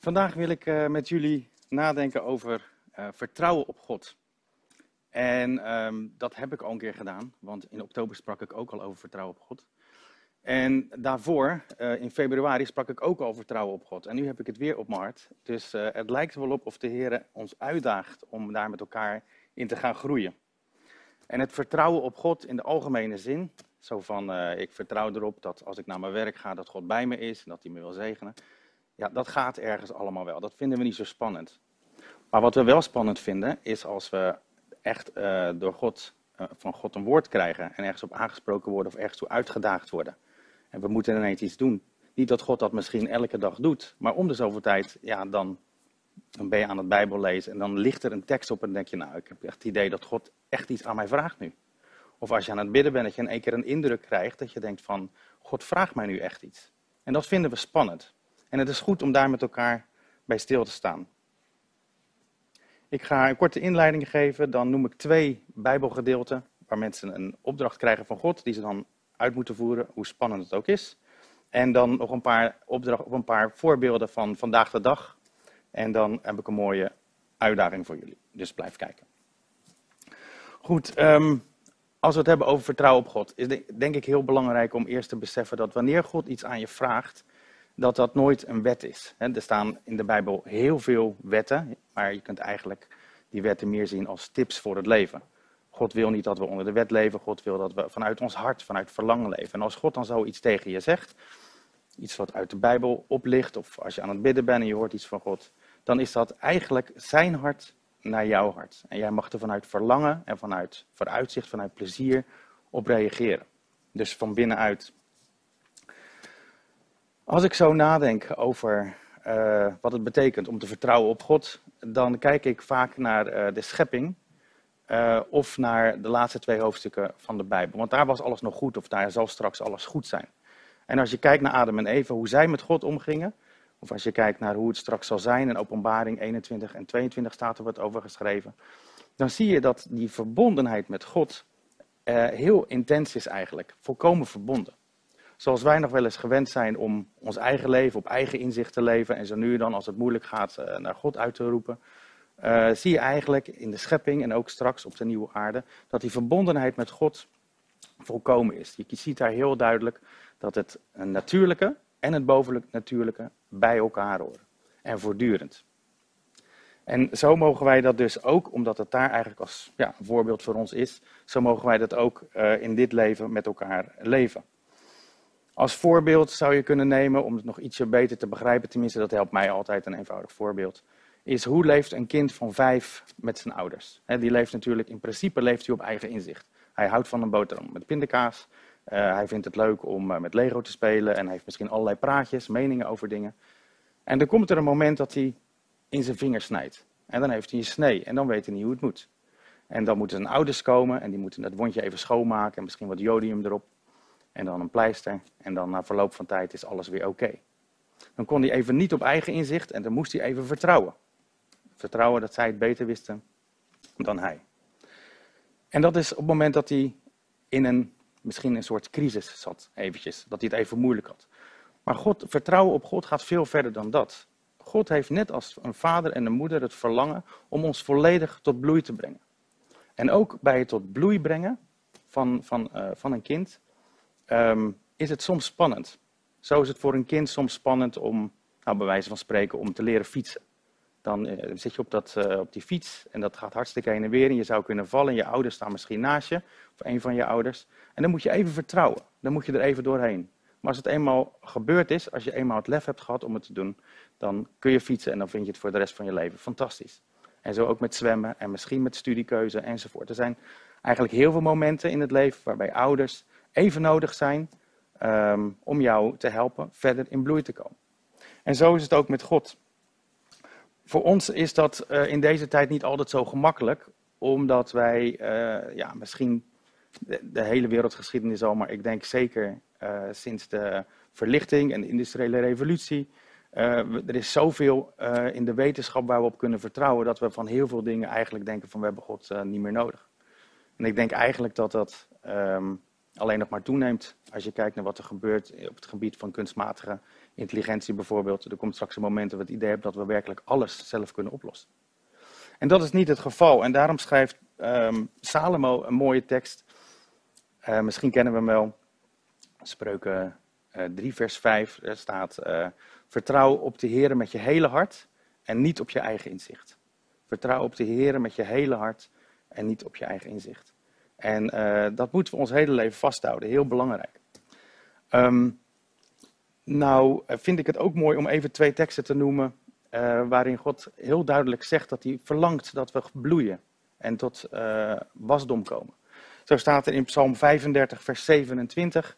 Vandaag wil ik uh, met jullie nadenken over uh, vertrouwen op God. En um, dat heb ik al een keer gedaan, want in oktober sprak ik ook al over vertrouwen op God. En daarvoor, uh, in februari, sprak ik ook al over vertrouwen op God. En nu heb ik het weer op mijn hart. Dus het lijkt wel op of de Heer ons uitdaagt om daar met elkaar in te gaan groeien. En het vertrouwen op God in de algemene zin, zo van ik vertrouw erop dat als ik naar mijn werk ga, dat God bij me is en dat hij me wil zegenen. Ja, dat gaat ergens allemaal wel. Dat vinden we niet zo spannend. Maar wat we wel spannend vinden, is als we echt uh, door God, uh, van God een woord krijgen en ergens op aangesproken worden of ergens toe uitgedaagd worden. En we moeten ineens iets doen. Niet dat God dat misschien elke dag doet, maar om de zoveel tijd, ja, dan, dan ben je aan het Bijbel lezen en dan ligt er een tekst op en denk je, nou, ik heb echt het idee dat God echt iets aan mij vraagt nu. Of als je aan het bidden bent, dat je in één keer een indruk krijgt dat je denkt van, God vraagt mij nu echt iets. En dat vinden we spannend. En het is goed om daar met elkaar bij stil te staan. Ik ga een korte inleiding geven, dan noem ik twee Bijbelgedeelten waar mensen een opdracht krijgen van God, die ze dan uit moeten voeren, hoe spannend het ook is. En dan nog een paar, opdracht, of een paar voorbeelden van vandaag de dag. En dan heb ik een mooie uitdaging voor jullie. Dus blijf kijken. Goed, um, als we het hebben over vertrouwen op God, is denk ik heel belangrijk om eerst te beseffen dat wanneer God iets aan je vraagt, dat dat nooit een wet is. Er staan in de Bijbel heel veel wetten, maar je kunt eigenlijk die wetten meer zien als tips voor het leven. God wil niet dat we onder de wet leven, God wil dat we vanuit ons hart, vanuit verlangen leven. En als God dan zoiets tegen je zegt, iets wat uit de Bijbel oplicht, of als je aan het bidden bent en je hoort iets van God, dan is dat eigenlijk zijn hart naar jouw hart. En jij mag er vanuit verlangen en vanuit vooruitzicht, vanuit plezier op reageren. Dus van binnenuit als ik zo nadenk over uh, wat het betekent om te vertrouwen op God, dan kijk ik vaak naar uh, de schepping uh, of naar de laatste twee hoofdstukken van de Bijbel. Want daar was alles nog goed of daar zal straks alles goed zijn. En als je kijkt naar Adam en Eva, hoe zij met God omgingen, of als je kijkt naar hoe het straks zal zijn, in Openbaring 21 en 22 staat er wat over geschreven, dan zie je dat die verbondenheid met God heel intens is eigenlijk, volkomen verbonden. Zoals wij nog wel eens gewend zijn om ons eigen leven op eigen inzicht te leven en zo nu dan als het moeilijk gaat eh, naar God uit te roepen, uh, zie je eigenlijk in de schepping en ook straks op de nieuwe aarde dat die verbondenheid met God volkomen is. Je ziet daar heel duidelijk dat het natuurlijke en het bovenlijk natuurlijke bij elkaar horen. En voortdurend. En zo mogen wij dat dus ook, omdat het daar eigenlijk als ja, voorbeeld voor ons is, zo mogen wij dat ook uh, in dit leven met elkaar leven. Als voorbeeld zou je kunnen nemen, om het nog ietsje beter te begrijpen, tenminste dat helpt mij altijd een eenvoudig voorbeeld, is hoe leeft een kind van vijf met zijn ouders? die leeft natuurlijk, in principe leeft hij op eigen inzicht. Hij houdt van een boterham met pindakaas, uh, hij vindt het leuk om uh, met Lego te spelen en hij heeft misschien allerlei praatjes, meningen over dingen. En dan komt er een moment dat hij in zijn vinger snijdt. En dan heeft hij een snee en dan weet hij niet hoe het moet. En dan moeten zijn ouders komen en die moeten het wondje even schoonmaken en misschien wat jodium erop en dan een pleister. En dan na verloop van tijd is alles weer oké. Dan kon hij even niet op eigen inzicht en dan moest hij even vertrouwen. Vertrouwen dat zij het beter wisten dan hij. En dat is op het moment dat hij in een, misschien een soort crisis zat, eventjes. Dat hij het even moeilijk had. Maar God, vertrouwen op God gaat veel verder dan dat. God heeft net als een vader en een moeder het verlangen om ons volledig tot bloei te brengen. En ook bij het tot bloei brengen van, van, uh, van een kind um, is het soms spannend. Zo is het voor een kind soms spannend om, nou, bij wijze van spreken, om te leren fietsen. Dan uh, zit je op, dat, uh, op die fiets en dat gaat hartstikke heen en weer. En je zou kunnen vallen en je ouders staan misschien naast je, of een van je ouders. En dan moet je even vertrouwen. Dan moet je er even doorheen. Maar als het eenmaal gebeurd is, als je eenmaal het lef hebt gehad om het te doen, dan kun je fietsen en dan vind je het voor de rest van je leven fantastisch. En zo ook met zwemmen en misschien met studiekeuze enzovoort. Er zijn eigenlijk heel veel momenten in het leven waarbij ouders even nodig zijn um, om jou te helpen verder in bloei te komen. En zo is het ook met God. Voor ons is dat uh, in deze tijd niet altijd zo gemakkelijk, omdat wij uh, ja, misschien de, hele wereldgeschiedenis al, maar ik denk zeker uh, sinds de verlichting en de industriële revolutie. er is zoveel in de wetenschap waar we op kunnen vertrouwen dat we van heel veel dingen eigenlijk denken van we hebben God niet meer nodig. En ik denk eigenlijk dat dat um, alleen nog maar toeneemt als je kijkt naar wat er gebeurt op het gebied van kunstmatige intelligentie bijvoorbeeld. Er komt straks een moment dat we het idee hebben dat we werkelijk alles zelf kunnen oplossen. En dat is niet het geval. En daarom schrijft um, Salomo een mooie tekst. Uh, misschien kennen we hem wel. Spreuken uh, eh, 3 vers 5. Er staat, uh, vertrouw op de Heer met je hele hart en niet op je eigen inzicht. Vertrouw op de Heer met je hele hart en niet op je eigen inzicht. En dat moeten we ons hele leven vasthouden. Heel belangrijk. Um, nou vind ik het ook mooi om even twee teksten te noemen uh, waarin God heel duidelijk zegt dat hij verlangt dat we bloeien en tot wasdom komen. Zo staat er in Psalm 35, vers 27,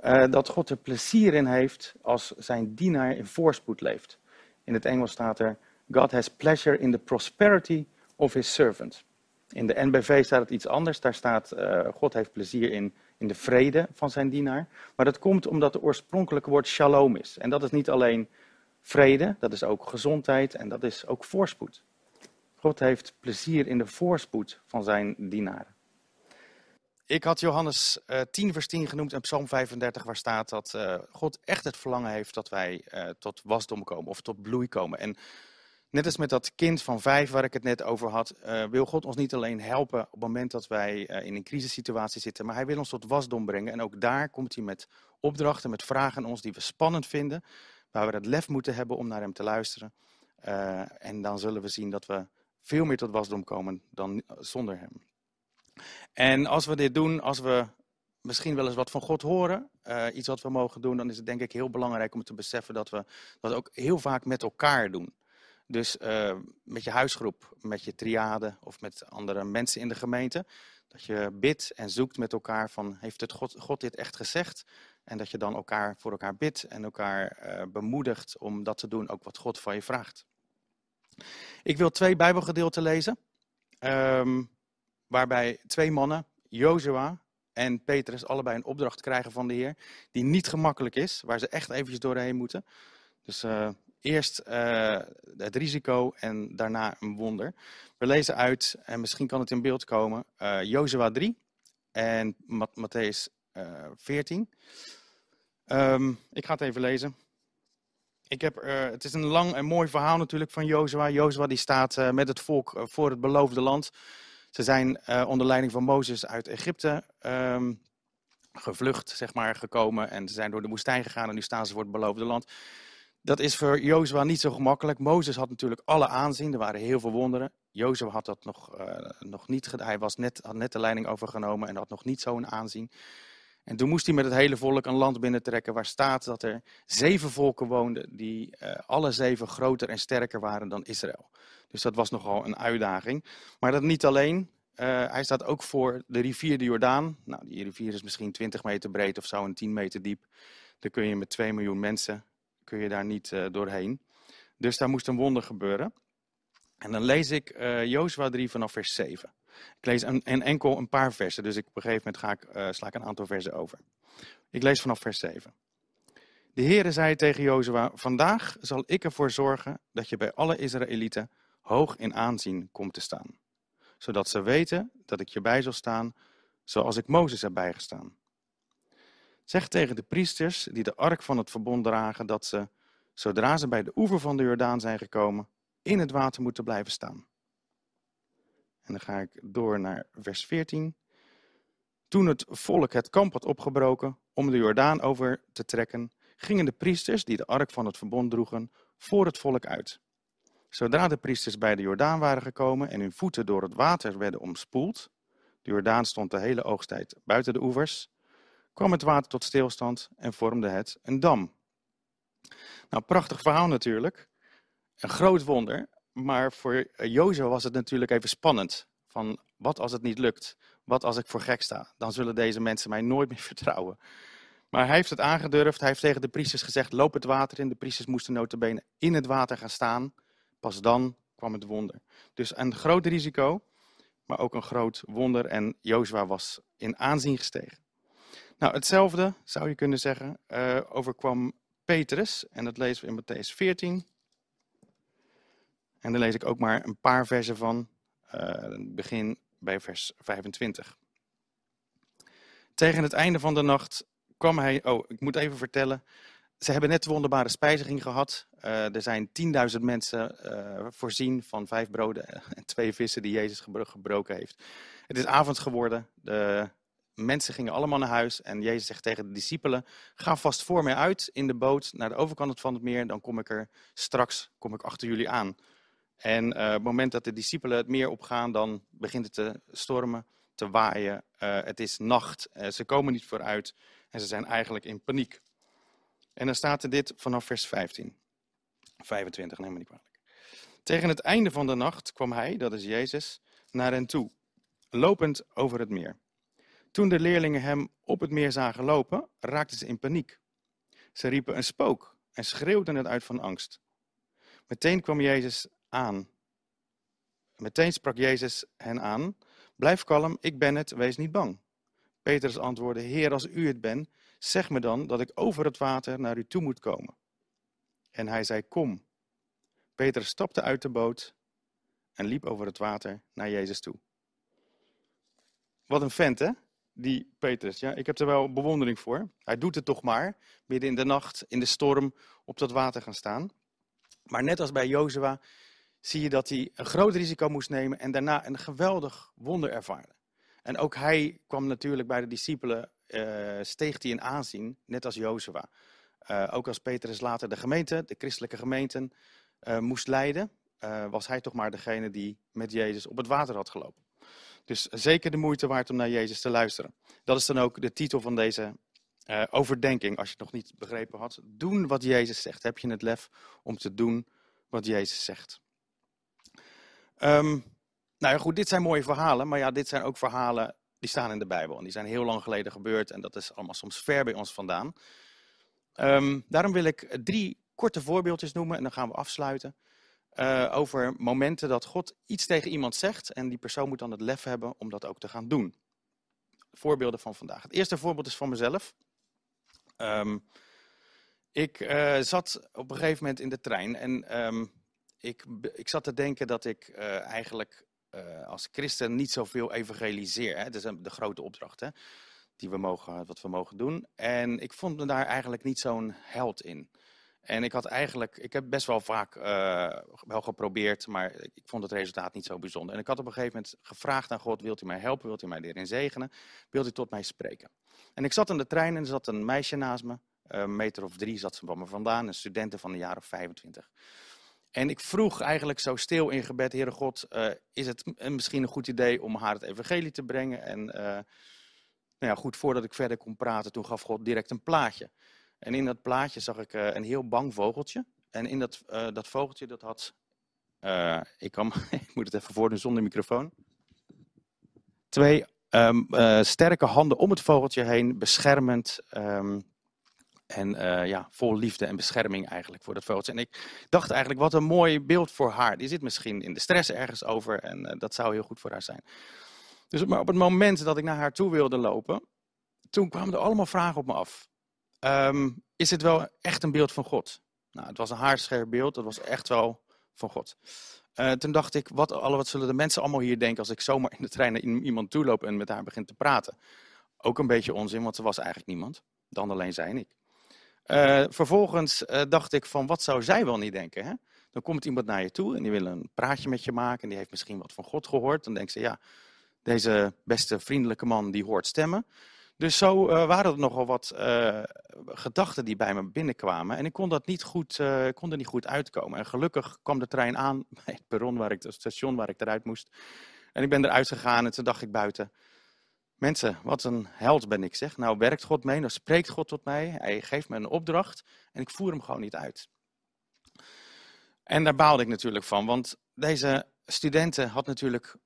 uh, eh, dat God er plezier in heeft als zijn dienaar in voorspoed leeft. In het Engels staat er, God has pleasure in the prosperity of his servant. In de NBV staat het iets anders, daar staat, God heeft plezier in, in de vrede van zijn dienaar. Maar dat komt omdat het oorspronkelijke woord shalom is. En dat is niet alleen vrede, dat is ook gezondheid en dat is ook voorspoed. God heeft plezier in de voorspoed van zijn dienaren. Ik had Johannes uh, eh, 10 vers 10 genoemd en Psalm 35 waar staat dat uh, God echt het verlangen heeft dat wij uh, tot wasdom komen of tot bloei komen. En net als met dat kind van vijf waar ik het net over had, wil God ons niet alleen helpen op het moment dat wij in een crisissituatie zitten, maar hij wil ons tot wasdom brengen. En ook daar komt hij met opdrachten, met vragen aan ons die we spannend vinden, waar we het lef moeten hebben om naar hem te luisteren. Uh, en dan zullen we zien dat we veel meer tot wasdom komen dan zonder hem. En als we dit doen, als we misschien wel eens wat van God horen, iets wat we mogen doen, dan is het denk ik heel belangrijk om te beseffen dat we dat ook heel vaak met elkaar doen. Dus uh, met je huisgroep, met je triade of met andere mensen in de gemeente. Dat je bidt en zoekt met elkaar van, heeft het God, God dit echt gezegd? En dat je dan elkaar voor elkaar bidt en elkaar uh, bemoedigt om dat te doen, ook wat God van je vraagt. Ik wil twee Bijbelgedeelten lezen, um, waarbij twee mannen, Jozua en Petrus, allebei een opdracht krijgen van de Heer, die niet gemakkelijk is, waar ze echt eventjes doorheen moeten. Dus uh, eerst uh, het risico en daarna een wonder. We lezen uit, en misschien kan het in beeld komen, uh, Jozua 3 en Matthäus 14. Um, ik ga het even lezen. Ik heb, het is een lang en mooi verhaal natuurlijk van Jozua. Jozua die staat met het volk voor het beloofde land. Ze zijn onder leiding van Mozes uit Egypte um, gevlucht, zeg maar, gekomen. En ze zijn door de woestijn gegaan en nu staan ze voor het beloofde land. Dat is voor Jozua niet zo gemakkelijk. Mozes had natuurlijk alle aanzien, er waren heel veel wonderen. Jozua had dat nog, nog niet gedaan. Hij was net, had net de leiding overgenomen en had nog niet zo'n aanzien. En toen moest hij met het hele volk een land binnentrekken waar staat dat er zeven volken woonden die uh, alle zeven groter en sterker waren dan Israël. Dus dat was nogal een uitdaging. Maar dat niet alleen. Uh, hij staat ook voor de rivier de Jordaan. Nou, die rivier is misschien 20 meter breed of zo en 10 meter diep. Dan kun je met 2 miljoen mensen kun je daar niet uh, doorheen. Dus daar moest een wonder gebeuren. En dan lees ik uh, Jozua 3 vanaf vers 7. Ik lees een, enkel een paar versen, dus ik, op een gegeven moment ga ik, uh, sla ik een aantal versen over. Ik lees vanaf vers 7. De Heere zei tegen Jozua, vandaag zal ik ervoor zorgen dat je bij alle Israëlieten hoog in aanzien komt te staan. Zodat ze weten dat ik je bij zal staan, zoals ik Mozes heb bijgestaan. Zeg tegen de priesters die de ark van het verbond dragen, dat ze, zodra ze bij de oever van de Jordaan zijn gekomen, in het water moeten blijven staan. En dan ga ik door naar vers 14. Toen het volk het kamp had opgebroken om de Jordaan over te trekken, gingen de priesters die de ark van het verbond droegen voor het volk uit. Zodra de priesters bij de Jordaan waren gekomen en hun voeten door het water werden omspoeld, de Jordaan stond de hele oogsttijd buiten de oevers, kwam het water tot stilstand en vormde het een dam. Nou, prachtig verhaal natuurlijk. Een groot wonder. Maar voor Jozef was het natuurlijk even spannend. Van wat als het niet lukt? Wat als ik voor gek sta? Dan zullen deze mensen mij nooit meer vertrouwen. Maar hij heeft het aangedurfd. Hij heeft tegen de priesters gezegd: loop het water in. De priesters moesten notabene in het water gaan staan. Pas dan kwam het wonder. Dus een groot risico, maar ook een groot wonder. En Jozua was in aanzien gestegen. Nou, hetzelfde zou je kunnen zeggen uh, overkwam Petrus. En dat lezen we in Matthäus 14. En daar lees ik ook maar een paar versen van. Uh, begin bij vers 25. Tegen het einde van de nacht kwam hij. Oh, ik moet even vertellen. ze hebben net de wonderbare spijziging gehad. Uh, er zijn 10.000 mensen voorzien van vijf broden en twee vissen die Jezus gebroken heeft. Het is avond geworden. De mensen gingen allemaal naar huis. En Jezus zegt tegen de discipelen: Ga vast voor mij uit in de boot naar de overkant van het meer. Dan kom ik er straks kom ik achter jullie aan. En uh, op het moment dat de discipelen het meer opgaan, dan begint het te stormen, te waaien. het is nacht. ze komen niet vooruit. En ze zijn eigenlijk in paniek. En dan staat er dit vanaf vers 15. 25, neem me niet kwalijk. Tegen het einde van de nacht kwam hij, dat is Jezus, naar hen toe, lopend over het meer. Toen de leerlingen hem op het meer zagen lopen, raakten ze in paniek. Ze riepen een spook en schreeuwden het uit van angst. Meteen kwam Jezus aan. Meteen sprak Jezus hen aan: Blijf kalm, ik ben het, wees niet bang. Petrus antwoordde: Heer, als u het bent, Zeg me dan dat ik over het water naar u toe moet komen. En hij zei, kom. Peter stapte uit de boot en liep over het water naar Jezus toe. Wat een vent, hè? Die Petrus. Ja, ik heb er wel bewondering voor. Hij doet het toch maar. Midden in de nacht, in de storm, op dat water gaan staan. Maar net als bij Jozua zie je dat hij een groot risico moest nemen en daarna een geweldig wonder ervaren. En ook hij kwam natuurlijk bij de discipelen uh, steeg hij in aanzien, net als Jozua. Uh, ook als Petrus later de gemeente, de christelijke gemeenten, uh, moest leiden, was hij toch maar degene die met Jezus op het water had gelopen. Dus zeker de moeite waard om naar Jezus te luisteren. Dat is dan ook de titel van deze overdenking, als je het nog niet begrepen had. Doen wat Jezus zegt. Heb je het lef om te doen wat Jezus zegt? Um, nou ja, goed, dit zijn mooie verhalen, maar ja, dit zijn ook verhalen die staan in de Bijbel. En die zijn heel lang geleden gebeurd en dat is allemaal soms ver bij ons vandaan. Um, daarom wil ik drie korte voorbeeldjes noemen en dan gaan we afsluiten. Uh, over momenten dat God iets tegen iemand zegt en die persoon moet dan het lef hebben om dat ook te gaan doen. Voorbeelden van vandaag. Het eerste voorbeeld is van mezelf. Um, ik uh, zat op een gegeven moment in de trein en um, ik, ik zat te denken dat ik uh, eigenlijk als christen niet zoveel evangeliseer. Dat is de grote opdracht hè? Die we mogen, wat we mogen doen. En ik vond me daar eigenlijk niet zo'n held in. En ik had eigenlijk, ik heb best wel vaak uh, wel geprobeerd, maar ik vond het resultaat niet zo bijzonder. En ik had op een gegeven moment gevraagd aan God, wilt u mij helpen, wilt u mij erin zegenen, wilt u tot mij spreken? En ik zat in de trein en er zat een meisje naast me, een meter of drie zat ze van me vandaan, een studente van jaar of 25. En ik vroeg eigenlijk zo stil in gebed, Heere God, uh, is het misschien een goed idee om haar het evangelie te brengen? En uh, nou ja, goed, voordat ik verder kon praten, toen gaf God direct een plaatje. En in dat plaatje zag ik uh, een heel bang vogeltje. En in dat, dat vogeltje, dat had, ik, kan, ik moet het even voordoen zonder microfoon. Twee um, sterke handen om het vogeltje heen, beschermend. Um, en ja, vol liefde en bescherming eigenlijk voor dat vogeltje. En ik dacht eigenlijk, wat een mooi beeld voor haar. Die zit misschien in de stress ergens over en dat zou heel goed voor haar zijn. Dus maar op het moment dat ik naar haar toe wilde lopen, toen kwamen er allemaal vragen op me af. Um, is dit wel echt een beeld van God? Nou, het was een haarscherp beeld, dat was echt wel van God. Uh, toen dacht ik, wat, alle, wat zullen de mensen allemaal hier denken als ik zomaar in de trein naar iemand toe loop en met haar begin te praten? Ook een beetje onzin, want er was eigenlijk niemand. Dan alleen zij en ik. Uh, vervolgens uh, dacht ik van, wat zou zij wel niet denken? Hè? Dan komt iemand naar je toe en die wil een praatje met je maken. En die heeft misschien wat van God gehoord. Dan denkt ze, ja, deze beste vriendelijke man die hoort stemmen. Dus zo uh, waren er nogal wat gedachten die bij me binnenkwamen. En ik kon, dat niet goed, kon er niet goed uitkomen. En gelukkig kwam de trein aan bij het perron, waar ik, het station waar ik eruit moest. En ik ben eruit gegaan en toen dacht ik buiten... Mensen, wat een held ben ik zeg. Nou werkt God mee, nou spreekt God tot mij. Hij geeft me een opdracht en ik voer hem gewoon niet uit. En daar baalde ik natuurlijk van, want deze studenten had natuurlijk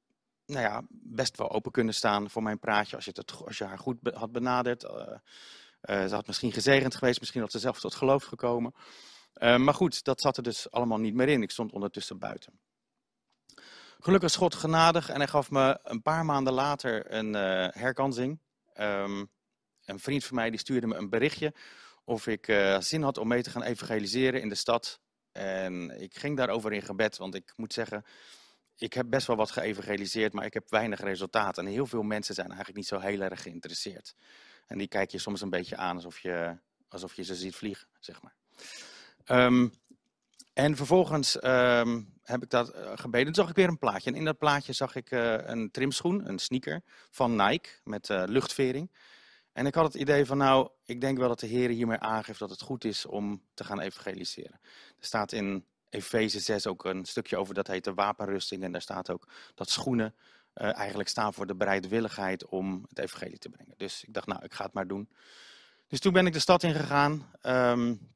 nou ja, best wel open kunnen staan voor mijn praatje als je, het, als je haar goed had benaderd. Uh, uh, ze had misschien gezegend geweest, misschien had ze zelf tot geloof gekomen. Uh, maar goed, dat zat er dus allemaal niet meer in. Ik stond ondertussen buiten. Gelukkig is God genadig en hij gaf me een paar maanden later een uh, herkansing. Um, een vriend van mij die stuurde me een berichtje of ik zin had om mee te gaan evangeliseren in de stad. En ik ging daarover in gebed, want ik moet zeggen, ik heb best wel wat geëvangeliseerd, maar ik heb weinig resultaat. En heel veel mensen zijn eigenlijk niet zo heel erg geïnteresseerd. En die kijk je soms een beetje aan alsof je alsof je ze ziet vliegen, zeg maar. Ehm, en vervolgens ehm, heb ik dat uh, gebeden. Toen zag ik weer een plaatje. En in dat plaatje zag ik uh, een trimschoen, een sneaker van Nike met uh, luchtvering. En ik had het idee van, nou, ik denk wel dat de Heer hiermee aangeeft dat het goed is om te gaan evangeliseren. Er staat in Efeze 6 ook een stukje over, dat heet de wapenrusting. En daar staat ook dat schoenen uh, eigenlijk staan voor de bereidwilligheid om het evangelie te brengen. Dus ik dacht, nou, ik ga het maar doen. Dus toen ben ik de stad ingegaan. Um,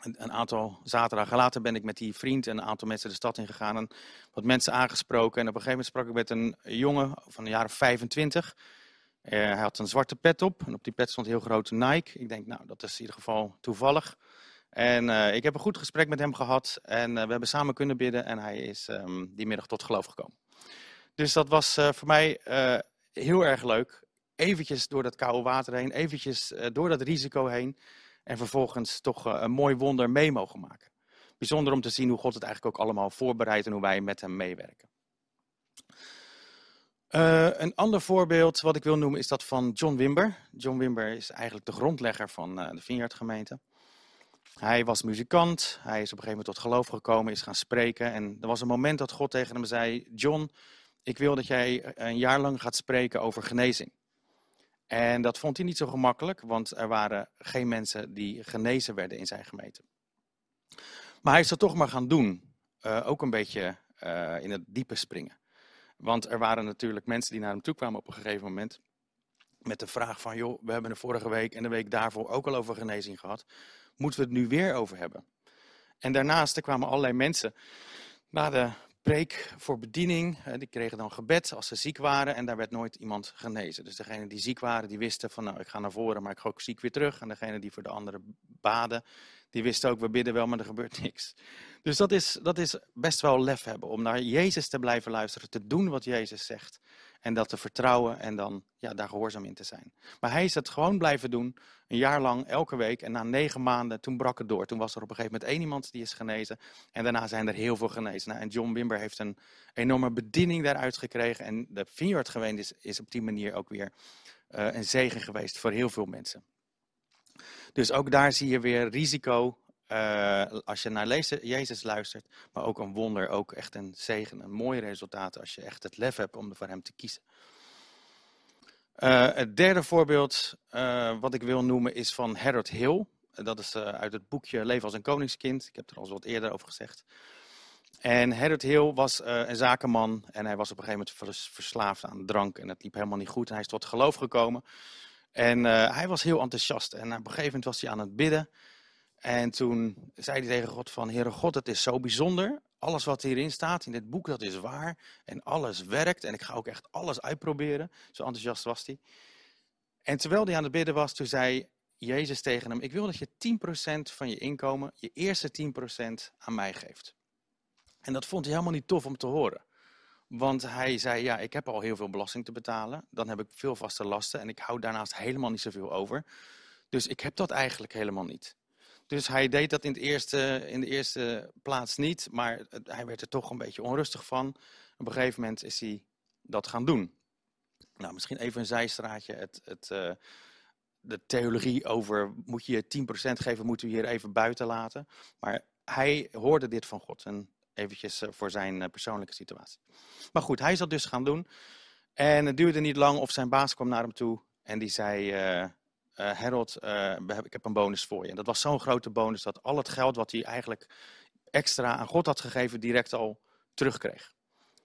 een, aantal zaterdagen later ben ik met die vriend en een aantal mensen de stad ingegaan. En wat mensen aangesproken. En op een gegeven moment sprak ik met een jongen van jaar of 25. Uh, hij had een zwarte pet op. En op die pet stond heel groot Nike. Ik denk, nou, dat is in ieder geval toevallig. En uh, ik heb een goed gesprek met hem gehad. En uh, we hebben samen kunnen bidden. En hij is um, die middag tot geloof gekomen. Dus dat was uh, voor mij heel erg leuk. Eventjes door dat koude water heen. Eventjes door dat risico heen. En vervolgens toch een mooi wonder mee mogen maken. Bijzonder om te zien hoe God het eigenlijk ook allemaal voorbereidt. En hoe wij met hem meewerken. Een ander voorbeeld wat ik wil noemen is dat van John Wimber. John Wimber is eigenlijk de grondlegger van uh, de Vineyard gemeente. Hij was muzikant, hij is op een gegeven moment tot geloof gekomen, is gaan spreken. En er was een moment dat God tegen hem zei, John, ik wil dat jij een jaar lang gaat spreken over genezing. En dat vond hij niet zo gemakkelijk, want er waren geen mensen die genezen werden in zijn gemeente. Maar hij is dat toch maar gaan doen, uh, ook een beetje in het diepe springen. Want er waren natuurlijk mensen die naar hem toe kwamen op een gegeven moment. Met de vraag van, joh, we hebben de vorige week en de week daarvoor ook al over genezing gehad. Moeten we het nu weer over hebben? En daarnaast er kwamen allerlei mensen na de preek voor bediening. Die kregen dan gebed als ze ziek waren en daar werd nooit iemand genezen. Dus degenen die ziek waren, die wisten van nou, ik ga naar voren, maar ik ga ook ziek weer terug. En degenen die voor de anderen baden, die wisten ook, we bidden wel, maar er gebeurt niks. Dus dat is, dat is best wel lef hebben om naar Jezus te blijven luisteren, te doen wat Jezus zegt. En dat te vertrouwen en dan ja, daar gehoorzaam in te zijn. Maar hij is het gewoon blijven doen, een jaar lang, elke week. En na negen maanden, toen brak het door. Toen was er op een gegeven moment één iemand die is genezen. En daarna zijn er heel veel genezen. Nou, en John Wimber heeft een enorme bediening daaruit gekregen. En de Vineyard geweest is, op die manier ook weer uh, een zegen geweest voor heel veel mensen. Dus ook daar zie je weer risico uh, als je naar Jezus luistert, maar ook een wonder, ook echt een zegen, een mooi resultaat als je echt het lef hebt om voor hem te kiezen. Uh, het derde voorbeeld uh, wat ik wil noemen is van Harold Hill. Dat is uit het boekje Leven als een koningskind. Ik heb er al wat eerder over gezegd. En Harold Hill was een zakenman en hij was op een gegeven moment verslaafd aan drank en het liep helemaal niet goed. En hij is tot geloof gekomen. En hij was heel enthousiast en op een gegeven moment was hij aan het bidden. En toen zei hij tegen God van, Heere God, het is zo bijzonder. Alles wat hierin staat, in dit boek, dat is waar. En alles werkt. En ik ga ook echt alles uitproberen. Zo enthousiast was hij. En terwijl hij aan het bidden was, toen zei Jezus tegen hem, ik wil dat je 10% van je inkomen, je eerste 10% aan mij geeft. En dat vond hij helemaal niet tof om te horen. Want hij zei, ja, ik heb al heel veel belasting te betalen. Dan heb ik veel vaste lasten en ik hou daarnaast helemaal niet zoveel over. Dus ik heb dat eigenlijk helemaal niet. Dus hij deed dat in, het eerste, in de eerste plaats niet, maar hij werd er toch een beetje onrustig van. Op een gegeven moment is hij dat gaan doen. Nou, misschien even een zijstraatje. Het, het, uh, de theologie over moet je je 10% geven, moeten we hier even buiten laten. Maar hij hoorde dit van God. En eventjes uh, voor zijn uh, persoonlijke situatie. Maar goed, hij dat dus gaan doen. En het duurde niet lang of zijn baas kwam naar hem toe en die zei Harold, uh, ik heb een bonus voor je. En dat was zo'n grote bonus dat al het geld wat hij eigenlijk extra aan God had gegeven, direct al terugkreeg.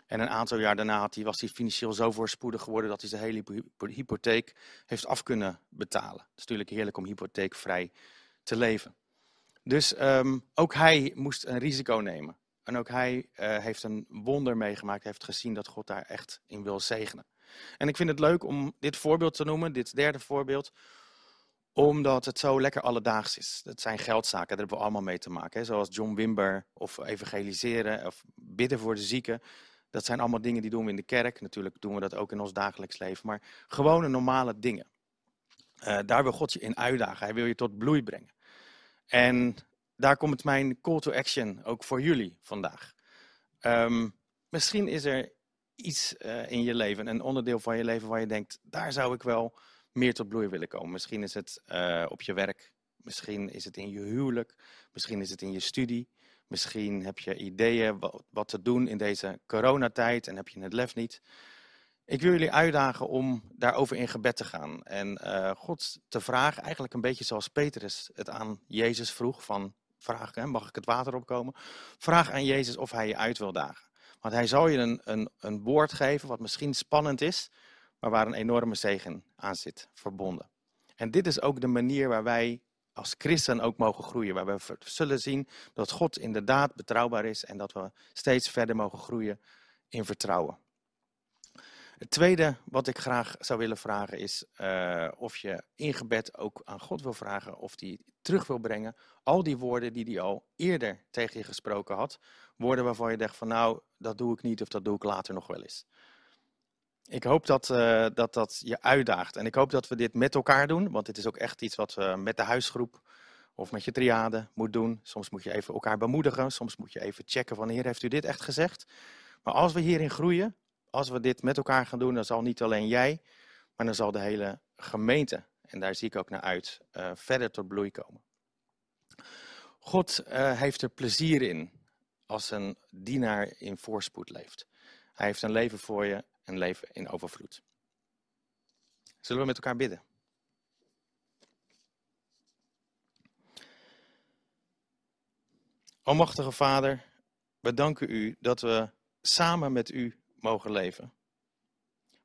En een aantal jaar daarna had hij, was hij financieel zo voorspoedig geworden dat hij zijn hele hypotheek heeft af kunnen betalen. Het is natuurlijk heerlijk om hypotheekvrij te leven. Dus um, ook hij moest een risico nemen. En ook hij uh, heeft een wonder meegemaakt, heeft gezien dat God daar echt in wil zegenen. En ik vind het leuk om dit voorbeeld te noemen, dit derde voorbeeld, omdat het zo lekker alledaags is. Dat zijn geldzaken, daar hebben we allemaal mee te maken. Zoals John Wimber of evangeliseren of bidden voor de zieken. Dat zijn allemaal dingen die doen we in de kerk. Natuurlijk doen we dat ook in ons dagelijks leven. Maar gewone normale dingen. Uh, daar wil God je in uitdagen. Hij wil je tot bloei brengen. En daar komt mijn call to action ook voor jullie vandaag. Um, misschien is er iets uh, in je leven, een onderdeel van je leven waar je denkt, daar zou ik wel meer tot bloei willen komen. Misschien is het uh, op je werk, Misschien is het in je huwelijk, misschien is het in je studie, misschien heb je ideeën wat, te doen in deze coronatijd en heb je het lef niet. Ik wil jullie uitdagen om daarover in gebed te gaan en uh, God te vragen, eigenlijk een beetje zoals Petrus het aan Jezus vroeg, van vraag, hè, mag ik het water opkomen? Vraag aan Jezus of hij je uit wil dagen. Want hij zal je een, een, een woord geven wat misschien spannend is, maar waar een enorme zegen aan zit verbonden. En dit is ook de manier waar wij als christen ook mogen groeien. Waar we zullen zien dat God inderdaad betrouwbaar is en dat we steeds verder mogen groeien in vertrouwen. Het tweede wat ik graag zou willen vragen is uh, of je in gebed ook aan God wil vragen of hij terug wil brengen. Al die woorden die hij al eerder tegen je gesproken had. Woorden waarvan je denkt van nou, dat doe ik niet of dat doe ik later nog wel eens. Ik hoop dat, uh, dat dat je uitdaagt. En ik hoop dat we dit met elkaar doen. Want dit is ook echt iets wat we met de huisgroep of met je triade moet doen. Soms moet je even elkaar bemoedigen. Soms moet je even checken van Heer, heeft u dit echt gezegd? Maar als we hierin groeien, als we dit met elkaar gaan doen, dan zal niet alleen jij, maar dan zal de hele gemeente, en daar zie ik ook naar uit, uh, verder tot bloei komen. God uh, heeft er plezier in als een dienaar in voorspoed leeft. Hij heeft een leven voor je, een leven in overvloed. Zullen we met elkaar bidden? Almachtige Vader, we danken u dat we samen met u mogen leven.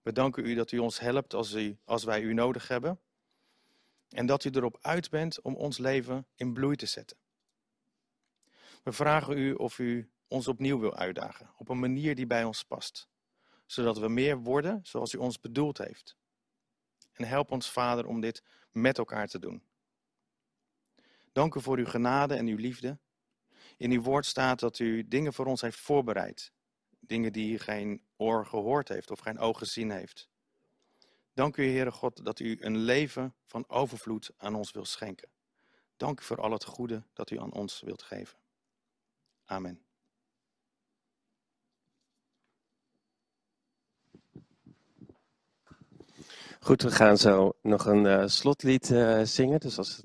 We danken u dat u ons helpt als, als wij u nodig hebben. En dat u erop uit bent om ons leven in bloei te zetten. We vragen u of u ons opnieuw wil uitdagen, op een manier die bij ons past. Zodat we meer worden zoals u ons bedoeld heeft. En help ons, Vader, om dit met elkaar te doen. Dank u voor uw genade en uw liefde. In uw woord staat dat u dingen voor ons heeft voorbereid dingen die geen oor gehoord heeft of geen oog gezien heeft. Dank u, Heere God, dat u een leven van overvloed aan ons wilt schenken. Dank u voor al het goede dat u aan ons wilt geven. Amen. Goed, we gaan zo nog een uh, slotlied uh, zingen. Dus als het